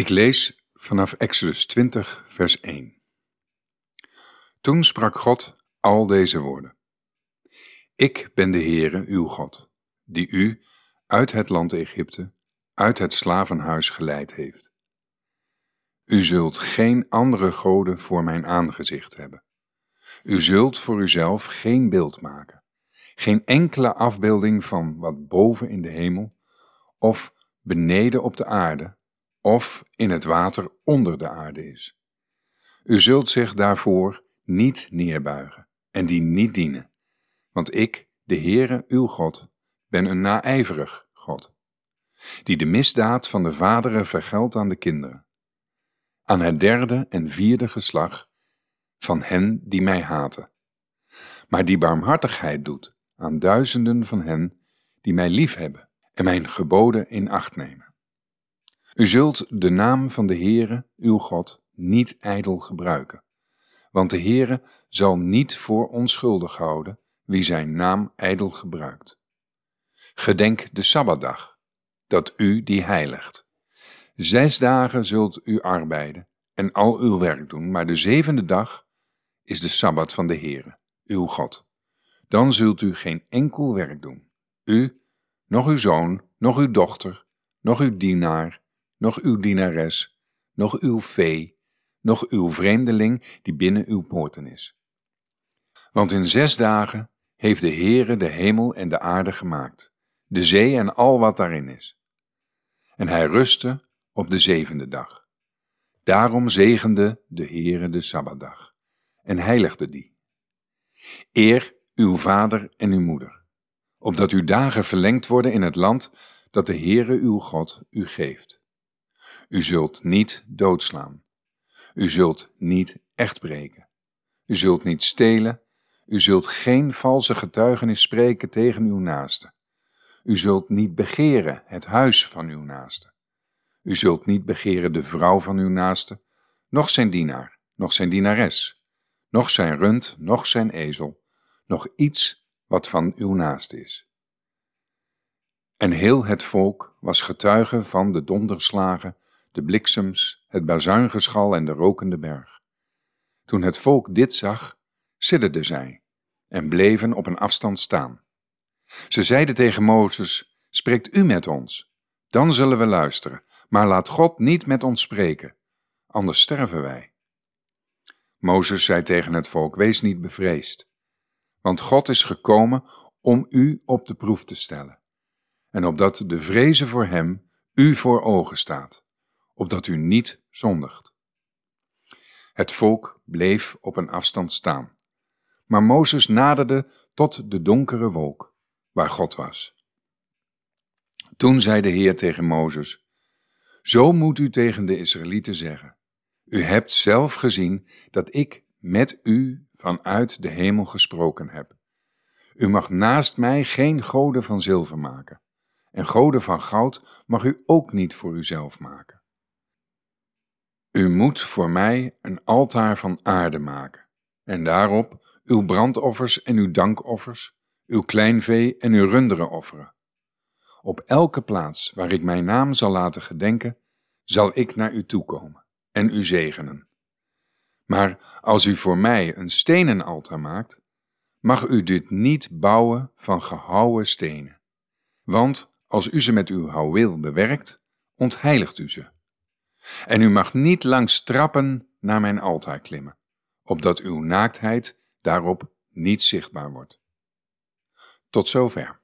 Ik lees vanaf Exodus 20, vers 1. Toen sprak God al deze woorden. Ik ben de Heere, uw God, die u uit het land Egypte, uit het slavenhuis geleid heeft. U zult geen andere goden voor mijn aangezicht hebben. U zult voor uzelf geen beeld maken, geen enkele afbeelding van wat boven in de hemel of beneden op de aarde of in het water onder de aarde is. U zult zich daarvoor niet neerbuigen en die niet dienen, want ik, de Heere uw God, ben een naijverig God, die de misdaad van de vaderen vergeldt aan de kinderen, aan het derde en vierde geslag van hen die mij haten, maar die barmhartigheid doet aan duizenden van hen die mij liefhebben en mijn geboden in acht nemen. U zult de naam van de Heere, uw God, niet ijdel gebruiken, want de Heere zal niet voor onschuldig houden wie zijn naam ijdel gebruikt. Gedenk de Sabbatdag, dat u die heiligt. Zes dagen zult u arbeiden en al uw werk doen, maar de zevende dag is de Sabbat van de Heere, uw God. Dan zult u geen enkel werk doen, u, nog uw zoon, nog uw dochter, nog uw dienaar, nog uw dienares, nog uw vee, nog uw vreemdeling die binnen uw poorten is. Want in zes dagen heeft de Heere de hemel en de aarde gemaakt, de zee en al wat daarin is. En hij rustte op de zevende dag. Daarom zegende de Heere de Sabbatdag en heiligde die. Eer uw vader en uw moeder, opdat uw dagen verlengd worden in het land dat de Heere uw God u geeft. U zult niet doodslaan. U zult niet echt breken. U zult niet stelen. U zult geen valse getuigenis spreken tegen uw naaste. U zult niet begeren het huis van uw naaste. U zult niet begeren de vrouw van uw naaste, noch zijn dienaar, noch zijn dienares, noch zijn rund, noch zijn ezel, noch iets wat van uw naaste is. En heel het volk was getuige van de donderslagen de bliksems, het bazuingeschal en de rokende berg. Toen het volk dit zag, sidderden zij en bleven op een afstand staan. Ze zeiden tegen Mozes: Spreekt u met ons, dan zullen we luisteren, maar laat God niet met ons spreken, anders sterven wij. Mozes zei tegen het volk: Wees niet bevreesd, want God is gekomen om u op de proef te stellen, en opdat de vrezen voor hem u voor ogen staat opdat u niet zondigt. Het volk bleef op een afstand staan, maar Mozes naderde tot de donkere wolk, waar God was. Toen zei de Heer tegen Mozes, Zo moet u tegen de Israëlieten zeggen, U hebt zelf gezien dat ik met u vanuit de hemel gesproken heb. U mag naast mij geen goden van zilver maken, en goden van goud mag u ook niet voor uzelf maken. U moet voor mij een altaar van aarde maken, en daarop uw brandoffers en uw dankoffers, uw kleinvee en uw runderen offeren. Op elke plaats waar ik mijn naam zal laten gedenken, zal ik naar u toekomen en u zegenen. Maar als u voor mij een stenen altaar maakt, mag u dit niet bouwen van gehouwen stenen. Want als u ze met uw houweel bewerkt, ontheiligt u ze. En u mag niet langs trappen naar mijn altaar klimmen, opdat uw naaktheid daarop niet zichtbaar wordt. Tot zover.